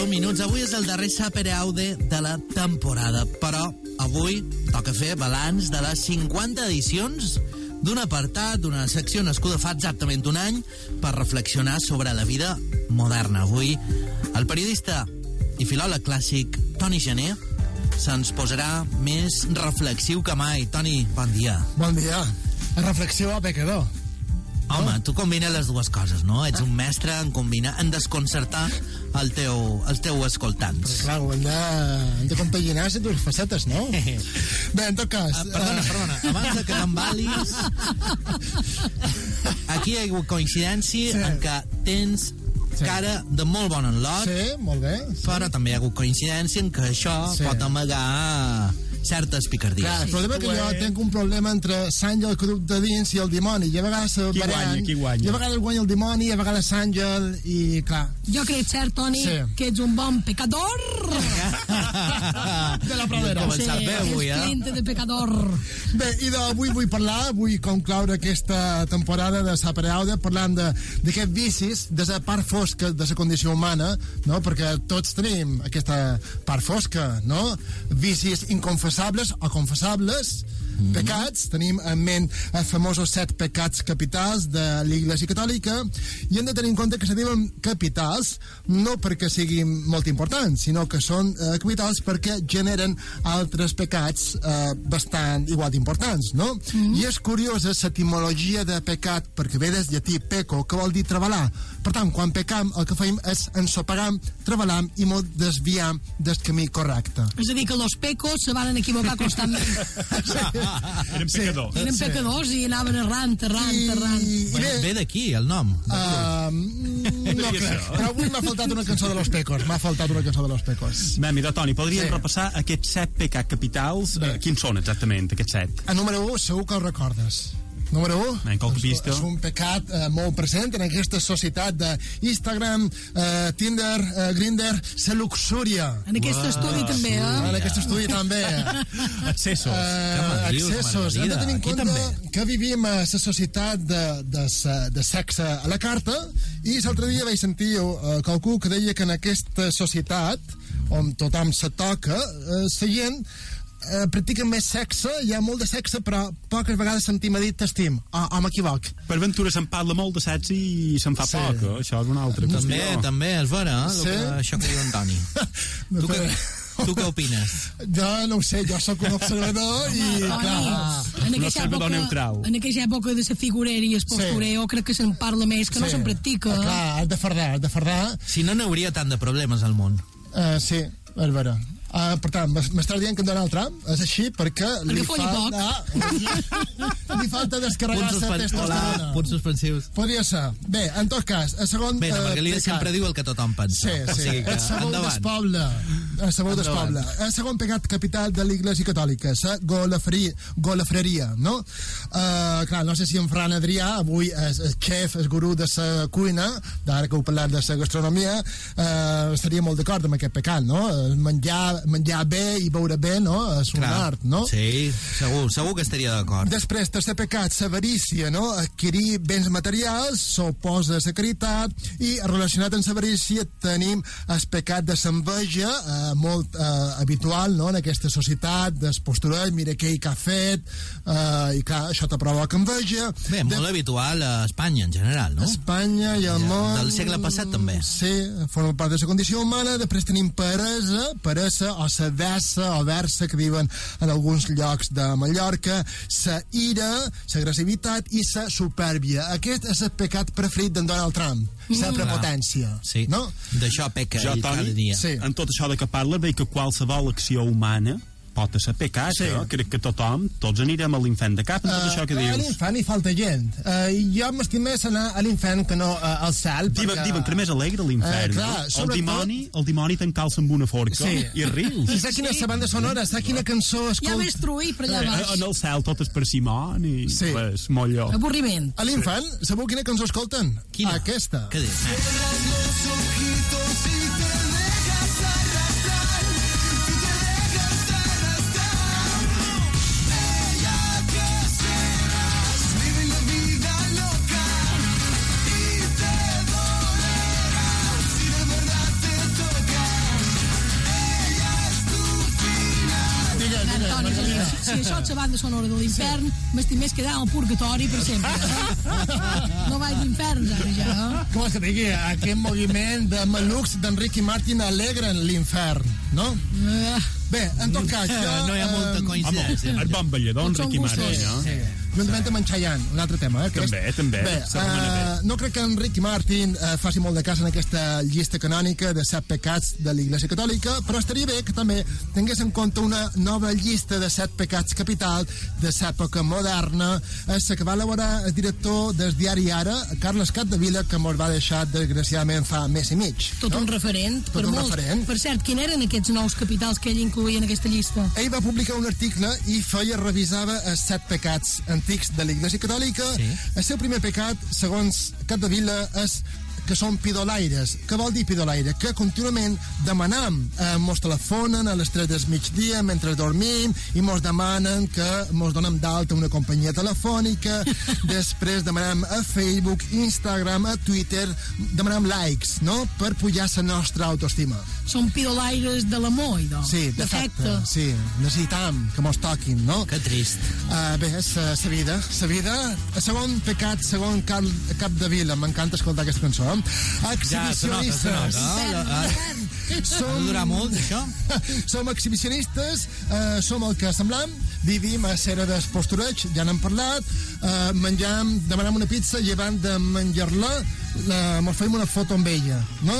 10 minuts. Avui és el darrer Sapere Aude de la temporada, però avui toca fer balanç de les 50 edicions d'un apartat, d'una secció nascuda fa exactament un any per reflexionar sobre la vida moderna. Avui, el periodista i filòleg clàssic Toni Gené se'ns posarà més reflexiu que mai. Toni, bon dia. Bon dia. Reflexió a pecador. Home, tu combines les dues coses, no? Ets un mestre en combinar, en desconcertar el teu, els teus escoltants. Clar, ho hem de, hem de compaginar les dues facetes, no? Bé, en tot cas... Ah, perdona, perdona, abans de que t'embalis... Aquí hi ha hagut coincidència Sí. en que tens Sí. cara de molt bon enlot, Sí, molt bé. Sí. però també hi ha hagut coincidència en que això Sí. pot amagar certes picardies. Clar, el problema és que jo tinc un problema entre Sàngel, duc de dins, i el dimoni. I a vegades se Qui guanya, qui guanya? I a vegades guanya el dimoni, i a vegades Sàngel, i clar... Jo crec, cert, Toni, Sí. que ets un bon pecador. De la pradera. Hem començat bé avui, és eh? cliente de pecador. Bé, i d'avui vull parlar, vull concloure aquesta temporada de Sapere Aude parlant de- d'aquests vicis, de la part fosca de la condició humana, no? perquè tots tenim aquesta part fosca, no? Vicis inconfessables o confessables, Mhm. pecats, tenim en ment els famosos set pecats capitals de l'Iglésia Catòlica i hem de tenir en compte que se diuen capitals no perquè siguin molt importants, sinó que són eh, capitals perquè generen altres pecats eh, bastant igual d'importants, no? Mm. I és curiosa l'etimologia de pecat perquè ve des llatí peco, que vol dir treballar. Per tant, quan pecam, el que fem és ensopegar, treballar i molt desviar del camí correcte. És a dir, que los pecos se van equivocar constantment. Eren pecadors. Eren Sí. pecadors i anaven errant, errant, errant. I, i Bueno, bé, ve d'aquí, el nom. Uh, no crec, però avui m'ha faltat una cançó de los pecos, m'ha faltat una cançó de los pecos. Bé, mira, Toni, podríem Sí. repassar aquests set pecats capitals. Bé. Eh, quins són exactament, aquests set? El número 1 segur que el recordes. Número 1 En qualque és, pista. és un pecat eh, molt present en aquesta societat d'Instagram, eh, Tinder, eh, Grindr, la luxúria. En aquest estudi també, En eh? aquest estudi també. Accessos. Eh, accessos. Hem de tenir en compte també. que vivim a la societat de, de, de sexe a la carta i l'altre dia vaig sentir uh, qualcú que deia que en aquesta societat on tothom se toca, uh, la gent eh, practiquen més sexe, hi ha molt de sexe, però poques vegades sentim a dir t'estim. O, o m'equivoc. Per ventura se'n parla molt de sexe i se'n fa Sí. poc, eh? això és una altra També, qüestió. també, és vera, eh? Sí? Sí? Que, això que diu en Toni. tu, què, tu què opines? Jo no ho sé, jo sóc un observador i, clar, Toni, en observador època, neutral. en aquesta època de la figurera i el postureo, crec que se'n parla més, que no sí. se'n practica. Ah, Clar, has de fardar, has de fardar. Si no, no hi hauria tant de problemes al món. Uh, sí, és vera. Uh, per tant, m'es- m'estàs dient que en Donald Trump és així perquè, li, falta, li falta descarregar Punts, la suspen... Hola, testosterona. punts suspensius. Podria ser. Bé, en tot cas, el segon... Bé, la eh, Margalida pecat. sempre diu el que tothom pensa. Sí, O sí. sigui que, el sabó endavant. despoble. El sabó Endavant. despoble. El segon pecat capital de l'Iglésia Catòlica, la golafreria, golafreria, no? Uh, clar, no sé si en Fran Adrià, avui és el xef, el gurú de la cuina, d'ara que heu parlat de la gastronomia, uh, estaria molt d'acord amb aquest pecat, no? Eh, Menjar, menjar bé i beure bé, no? És un Clar. art, no? Sí, segur, segur que estaria d'acord. Després, tercer pecat, l'avarícia, no? Adquirir béns materials s'oposa a la caritat i relacionat amb l'avarícia tenim el pecat de l'enveja, eh, molt eh, habitual, no?, en aquesta societat, del postureig, mira què que ha fet, eh, i clar, això te provoca enveja. Bé, molt habitual a Espanya en general, no? Espanya i el Ja, món... del segle passat, també. Sí, forma part de la condició humana. Després tenim peresa, peresa o la versa o versa que diuen en alguns llocs de Mallorca, la ira, l'agressivitat i la supèrbia. Aquest és el pecat preferit d'en Donald Trump, la prepotència. Sí, No? d'això peca Jo, ell cada Toni, dia. Sí. en tot això de que parla, veig que qualsevol acció humana pot ser pecat, Sí. sí. eh? crec que tothom, tots anirem a l'infern de cap tot això que Eh, a dius. l'infant hi falta gent. Uh, jo m'estim més anar a l'infant que no uh, al cel. Diuen, perquè- diuen que era més alegre l'infern. Clar, no? el, sobretot- dimoni, el dimoni t'encalça amb una forca Sí. i rius. I saps quina és la banda sonora? Saps quina cançó Ja escolta? ves truir per allà baix. en el cel tot és persimon i Sí. res, molt lloc. Avorriment. A l'infant, sabeu quina cançó escolten? Quina? Aquesta. Què dius? Si això és la banda sonora de l'infern, m'estic més quedant al purgatori per sempre. Eh? No vaig d'infern, ara ja. Eh? Com es que digui, aquest moviment de malucs d'Enric i Martin alegren l'infern, no? Eh, Bé, en tot cas, jo... No hi ha molta eh, coincidència. El bon ballador, Enric i Martí, gustos. No? Amb en Chayanne, un altre tema, eh? També, també. Bé, Se remena uh, no crec que en Ricky Martin uh, faci molt de cas en aquesta llista canònica de set pecats de l'Iglésia Catòlica, però estaria bé que també tingués en compte una nova llista de set pecats capital de l'època moderna, és la que va elaborar el director del diari Ara, Carles Capdevila, que mos va deixar, desgraciadament, fa mes i mig. Tot no? un referent. Tot per un molt. referent. Per cert, quin eren aquests nous capitals que ell incluïa en aquesta llista? Ell va publicar un article i feia, revisava els set pecats antics de l'Iglésia Catòlica. Sí. El seu primer pecat, segons Capdevila, és que són pidolaires. Què vol dir pidolaire? Que contínuament demanam, eh, mos telefonen a les 3 del migdia mentre dormim i mos demanen que mos donem d'alta una companyia telefònica, després demanem a Facebook, Instagram, a Twitter, demanem likes, no?, per pujar la nostra autoestima. Són pidolaires de l'amor, idò. Sí, d'afecte. Sí, necessitam que mos toquin, no? Que trist. Uh, bé, és uh, sa vida, sa vida. El segon pecat, segon Cal, Cap de Vila, m'encanta escoltar aquesta cançó. Ja, se nota, se nota. Ah, Ha Som, de durar molt, això? som exhibicionistes, uh, som el que semblam, vivim a Cera del Postureig, ja n'hem parlat, uh, mengem, demanem una pizza abans de menjar-la, la, mos fem una foto amb ella, no?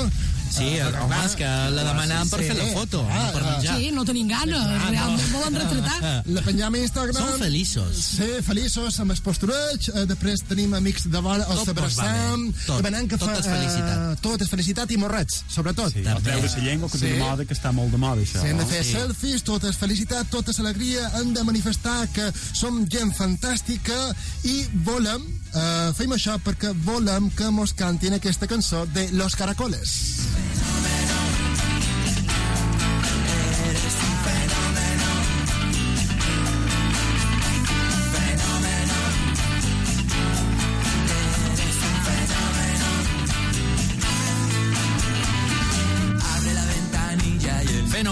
Sí, Eh, home, és que la demanàvem per fer la foto, no per ah, menjar. Sí, no tenim gana. Realment volen retratar. La penjam a Instagram. Som feliços. Sí, feliços amb el postureig, eh, després tenim amics de vora, els Tot abraçam. Tot. demanem que Tot és felicitat. Eh, tot és felicitat i morrets, sobretot. Sí, Sí. a treure la llengua, que és Sí. una moda que està molt de moda, això. Si hem de fer Sí. selfies, tot és felicitat, tot és alegria, hem de manifestar que som gent fantàstica i volem, eh, fem això perquè volem que mos cantin aquesta cançó de Los Caracoles.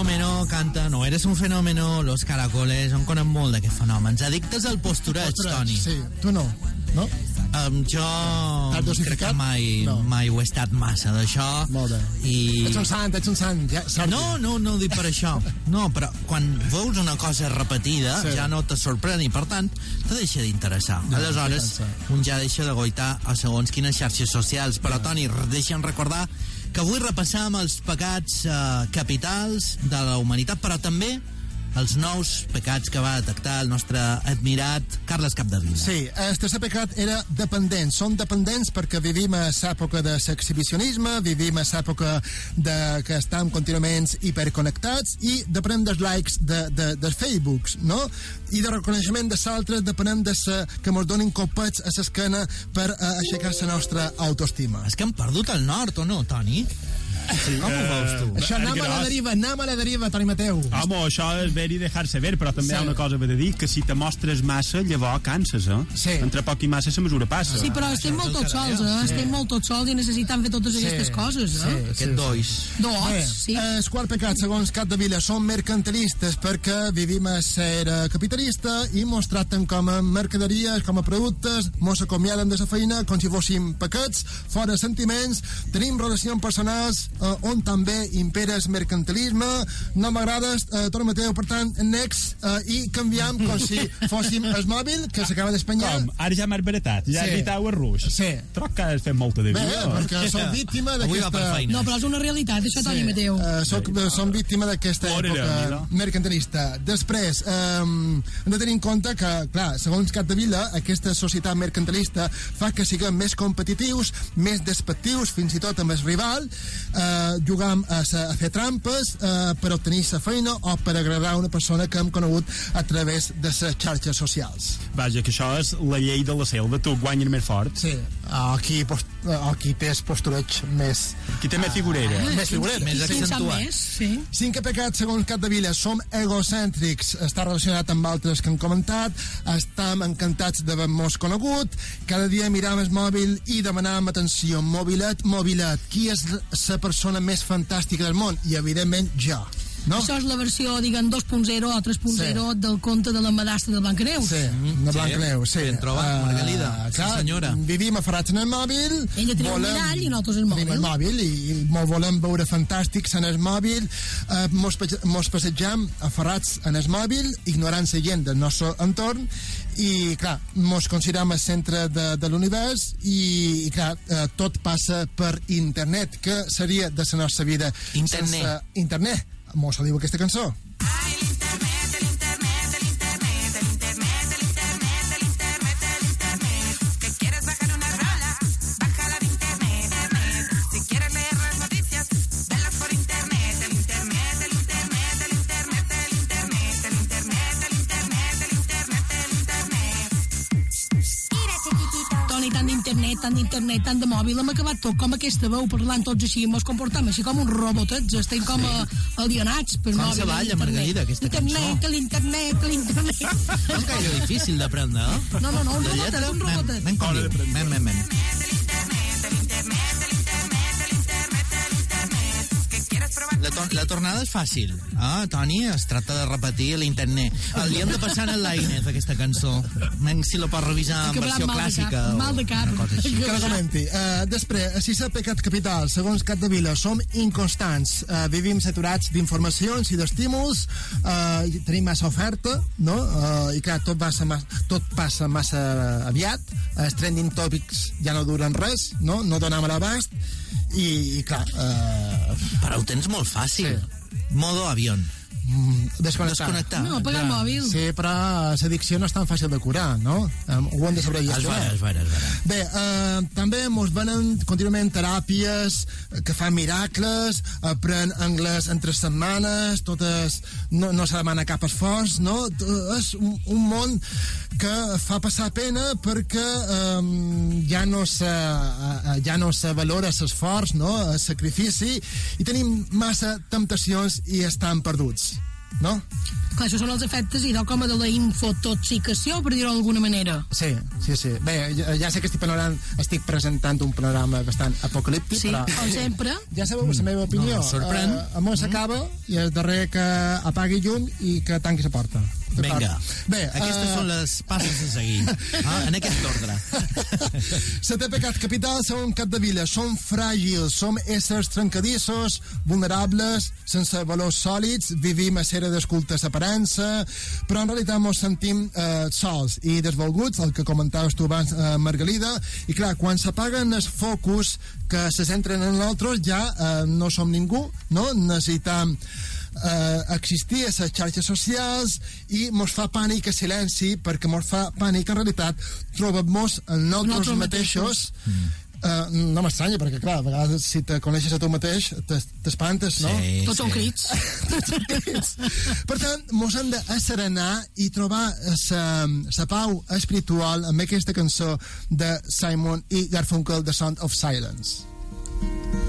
Fenómeno canta, no eres un fenómeno, los caracoles, en conec molt d'aquests fenòmens. Addictes al postureig, Toni. Sí, tu no, no? Um, jo crec que mai, No. mai ho he estat massa d'això. Molt bé. I... Ets un sant, ets un sant, ja. No, no, no ho dic per això. No, però quan veus una cosa repetida Sí. ja no te sorprèn i, per tant, te deixa d'interessar. No, Aleshores, un ja deixa de goitar a segons quines xarxes socials. Però, Toni, deixa'm recordar que avui repassam els pecats eh, capitals de la humanitat, però també els nous pecats que va detectar el nostre admirat Carles Capdevila. Sí, el tercer pecat era dependents. Som dependents perquè vivim a l'època de l'exhibicionisme, vivim a l'època de que estem contínuament hiperconnectats i depenem dels likes de, de, dels Facebooks, no? I de reconeixement de l'altre depenem de sa, que ens donin copets a l'esquena per uh, aixecar la nostra autoestima. És que hem perdut el nord, o no, Toni? Sí, Com ho veus tu? Això anem a la deriva, anem a la deriva, Toni Mateu. Home, això és ver i dejar-se ver, però també Sí. hi ha una cosa que he de dir, que si te mostres massa, llavors canses, eh? Sí. Entre poc i massa la mesura passa. Sí, però estem molt tots sols, eh? Estem molt tots sols i necessitem fer totes aquestes coses, eh? Aquest dois. Bé, Dos, sí. el quart pecat, segons Cap de Vila, som mercantilistes perquè vivim a ser capitalista i mos tracten com a mercaderies, com a productes, mos acomiaden de la feina com si fóssim pecats, fora sentiments, tenim relacions personals eh, on també impera el mercantilisme, no m'agrades, eh, Toni Mateu, per tant, next, eh, i canviem com si fóssim el mòbil, que s'acaba d'espanyar. Com? Ara ja m'has baratat, ja Sí. sí. evitau el ruix. Sí. Troc que has fet molta de Bé, vida. perquè sou víctima d'aquesta... feina. No, però és una realitat, això, Toni Mateu. Uh, soc, som víctima d'aquesta època mira. mercantilista. Després, um, hem de tenir en compte que, clar, segons Capdevila, aquesta societat mercantilista fa que siguem més competitius, més despectius, fins i tot amb el rival, uh, jugam a, sa, a fer trampes uh, per obtenir sa feina o per agradar una persona que hem conegut a través de les xarxes socials. Vaja, que això és la llei de la selva, tu guanyes més fort. Sí, aquí, post, aquí té el postureig més... Qui té més figurera. més figurera. Més Qui accentuat. més, sí. Cinquè pecat, segons Capdevila, som egocèntrics. Està relacionat amb altres que han comentat. Estem encantats d'haver-nos conegut. Cada dia miram el mòbil i demanàvem atenció. Mobilet, mobilet. Qui és la persona més fantàstica del món? I, evidentment, jo. No? Això és la versió, diguem, 2.0 o 3.0 Sí. del conte de l'emmadastra de Blancaneus. Sí, de Blancaneu, sí. Ben trobat, Margalida. Sí, senyora. Vivim aferrats en el mòbil. Ella tenia un mirall i nosaltres el mòbil. El mòbil i, i molt volem veure fantàstics en el mòbil. Eh, mos, mos passegem aferrats en el mòbil, ignorant la gent del nostre entorn i, clar, mos considerem el centre de, de l'univers i, i, clar, eh, tot passa per internet, que seria de la nostra vida Internet. sense internet. Mos diu aquesta cançó. Tant d'internet, tant de mòbil, hem acabat tot com aquesta veu parlant tots així, mos comportam així com uns robotets, estem com a, alienats per Com mòbil. se balla. Margarida, aquesta internet, cançó? l'internet, l'internet. No és gaire difícil d'aprendre, eh? No, no, no, un robotet, un men, robotet. men com. Men, men, men. La, to la tornada és fàcil. Ah, Toni, es tracta de repetir l'internet. Li hem de passar en el Lainez, aquesta cançó. Si la pot revisar en Que versió mal de cap, clàssica. o mal de cap. una cosa així. Que la comenti. Uh, després, si s'ha pecat capital, segons Cat de Vila, som inconstants, uh, vivim saturats d'informacions i d'estímuls, uh, tenim massa oferta, no? Uh, I clar, tot, passa massa, tot passa massa aviat, els trending topics ja no duren res, no? No donem l'abast, i, i clar, uh, Però ho tens molt fàcil. Modo avión. Desconnectar. Desconnectar. No, apagar el mòbil. Sí, però l'addicció no és tan fàcil de curar, no? Um, ho hem de Es sobrellevar. vera, es vera, es vera. Bé, eh, també mos venen contínuament teràpies que fan miracles, aprèn anglès en tres setmanes, totes, no, no se demana cap esforç, no? És un, un món que fa passar pena perquè eh, ja no se, eh, ja no se valora l'esforç, no? el sacrifici, i tenim massa temptacions i estan perduts, no? Clar, això són els efectes i com a de la infotoxicació, per dir-ho d'alguna manera. Sí, sí, sí. Bé, ja, ja sé que estic, panorant, estic presentant un panorama bastant apocalíptic, Sí, però... com sempre. Ja sabeu la meva opinió. No, sorprèn. Uh, el món s'acaba i el darrer que apagui llum i que tanqui la porta. Vinga. Bé, Aquestes eh, són les passes a seguir. Ah, en aquest ordre. Setè pecat capital som Capdevila, som fràgils, som éssers trencadissos, vulnerables, sense valors sòlids, vivim a cera d'esculta aparença, però en realitat ens sentim eh, sols i desvolguts, el que comentaves tu abans, eh, Margalida, i clar, quan s'apaguen els focus que se centren en nosaltres ja eh, no som ningú, no? Necessitam eh, existir a les xarxes socials i mos fa pànic a silenci perquè mos fa pànic en realitat trobem-nos en nosaltres Nosaltres mateixos Uh, no m'estranya, perquè clar, a vegades si te coneixes a tu mateix t'es- t'espantes, no? Sí, Tots són crits. per tant, mos hem d'asserenar i trobar la pau espiritual amb aquesta cançó de Simon i Garfunkel, The Sound of Silence.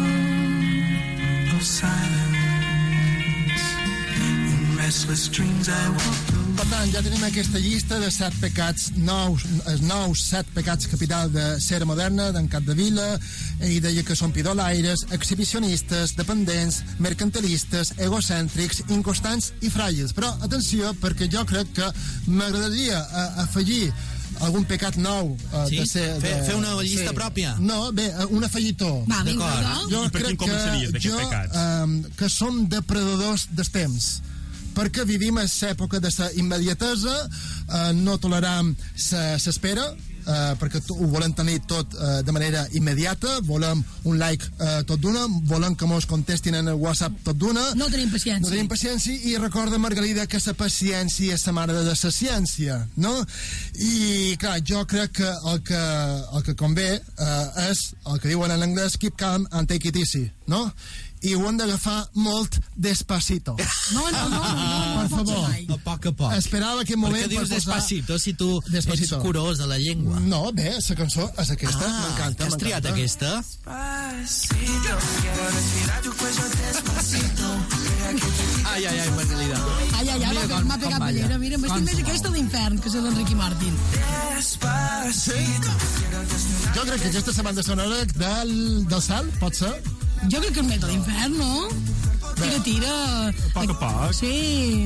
Per tant, ja tenim aquesta llista de set pecats nous, els nous set pecats capital de Cera Moderna, d'en Capdevila, i deia que són pidolaires, exhibicionistes, dependents, mercantilistes, egocèntrics, inconstants i fràgils. Però, atenció, perquè jo crec que m'agradaria eh, afegir algun pecat nou uh, Sí? de ser... Fer- de, fer una llista pròpia? No, bé, eh, un afegitó. Va, vinga, D'acord. no? Jo I per crec quin començaries, que jo, pecats? eh, que som depredadors dels temps perquè vivim a l'època de la immediatesa, eh, no toleram l'espera, eh, perquè ho volem tenir tot eh, de manera immediata, volem un like eh, tot d'una, volem que mos contestin en el WhatsApp tot d'una, No tenim paciència. no tenim paciència i recorda, Margarida, que la paciència és la mare de la ciència, no? I, clar, jo crec que el que, el que convé eh, és el que diuen en anglès keep calm and take it easy, no? I ho han d'agafar molt despacito. No, no, no, no, no, no, Per favor. A poc a poc. Esperava aquest moment Per què dius per posar- despacito si tu Despacito. ets curós de la llengua? No, bé, la cançó és aquesta, Ah, m'encanta. que has triat aquesta? Despacito, quiero respirar tu cuello despacito. Ai, ai, ai, Margalida. Ai, ai, ai, Mira m'ha pegat ballera. Mira, m'estic Com més aquesta d'infern, que és l'Enriqui Martin. Despacito. Jo crec que aquesta és la banda sonora del, del cel, pot ser? Jo crec que és més de l'infern, no? Tira, tira. A poc a poc. Sí,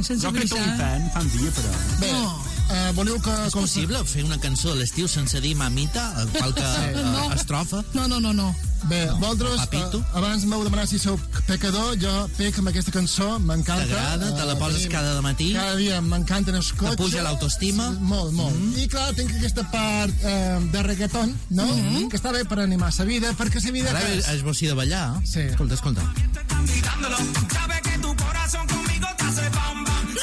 sense Jo crec que l'infern fa un dia, però... Bé, No. Eh, voleu que... És possible fer una cançó a l'estiu sense dir mamita, qualque No. eh, estrofa? No, no, no, no. Bé, vosaltres, Papito. eh, abans m'heu demanat si sou pecador, jo pec amb aquesta cançó, m'encanta. T'agrada? Te la Eh, poses tenim- cada matí? Cada dia m'encanten els cotxes. puja l'autoestima? Sí, Molt, molt. Mm. I clar, tinc aquesta part eh, de reggaeton, no? Mm. Que està bé per animar la vida, perquè la vida... Ara que és- és bocí de ballar. Sí. Escolta, escolta. Sabe que tu corazón conmigo te hace bam bam.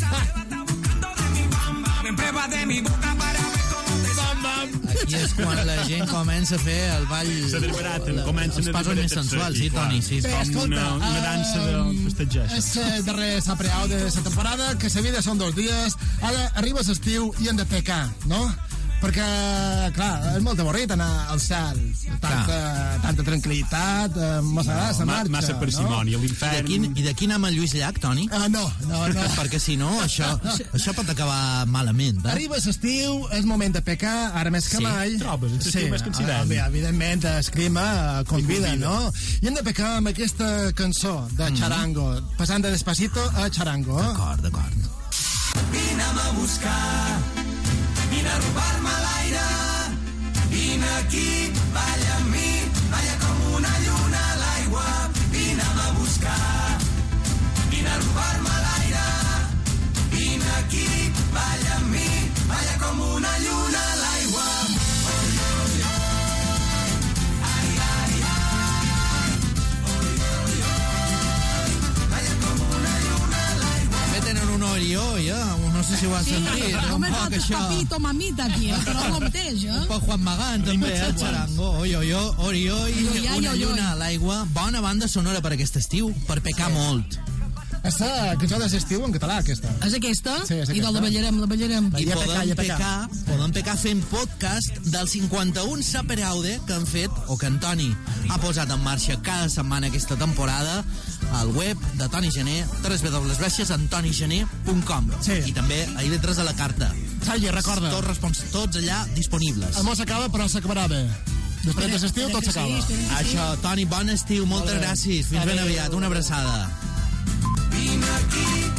Sabe que de mi boca para ver cómo te bam bam. Aquí és quan la gent comença a fer el ball... Comencen els a passos més sensuals, sí. Toni, sí. Bé, escolta, una- una dansa de festejar-se. És el darrer sapreau de la temporada, que la vida són dos dies, ara arriba l'estiu i hem de pecar, no? Perquè, clar, és molt avorrit anar al cel. Tanta, tanta tranquil·litat, eh, massa no, Ma- marxa, massa parsimònia, I de l'infern... quin, I de quin amb el Lluís Llach, Toni? No? Ah, no, no, no. Perquè si no, això, això pot acabar malament, eh? Arriba l'estiu, és moment de pecar, ara més que Sí, mai. trobes? En l'estiu més que en l'hivern. ah, evidentment, el clima eh, convida, convida. no? I hem de pecar amb aquesta cançó de Charango, passant de Despacito a Charango. D'acord, d'acord. Vine'm a buscar, vine a robar-me l'aire. Vine aquí, balla no trates això. papito, mamita, aquí, eh? però el mateix, eh? Un poc Juan Magán, també, eh? El xarango. Oi, oi, oi, oi, una lluna a l'aigua. Bona banda sonora per aquest estiu, per pecar molt. És la cançó de l'estiu en català, aquesta. És aquesta? Sí, és I aquesta. la ballarem, la ballarem. I Ja pecar, podem ja pecar. pecar, podem pecar fent podcast del 51 Saperaude que han fet, o que en Toni ha posat en marxa cada setmana aquesta temporada al web de Toni Gené, www.antonigené.com Sí. i també a lletres a la carta. Salle, recorda. Tots, respons, tots allà disponibles. El món s'acaba, però s'acabarà bé. Després de l'estiu tot s'acaba. Això, Toni, bon estiu, moltes gràcies. Fins ben aviat, una abraçada. Vine aquí.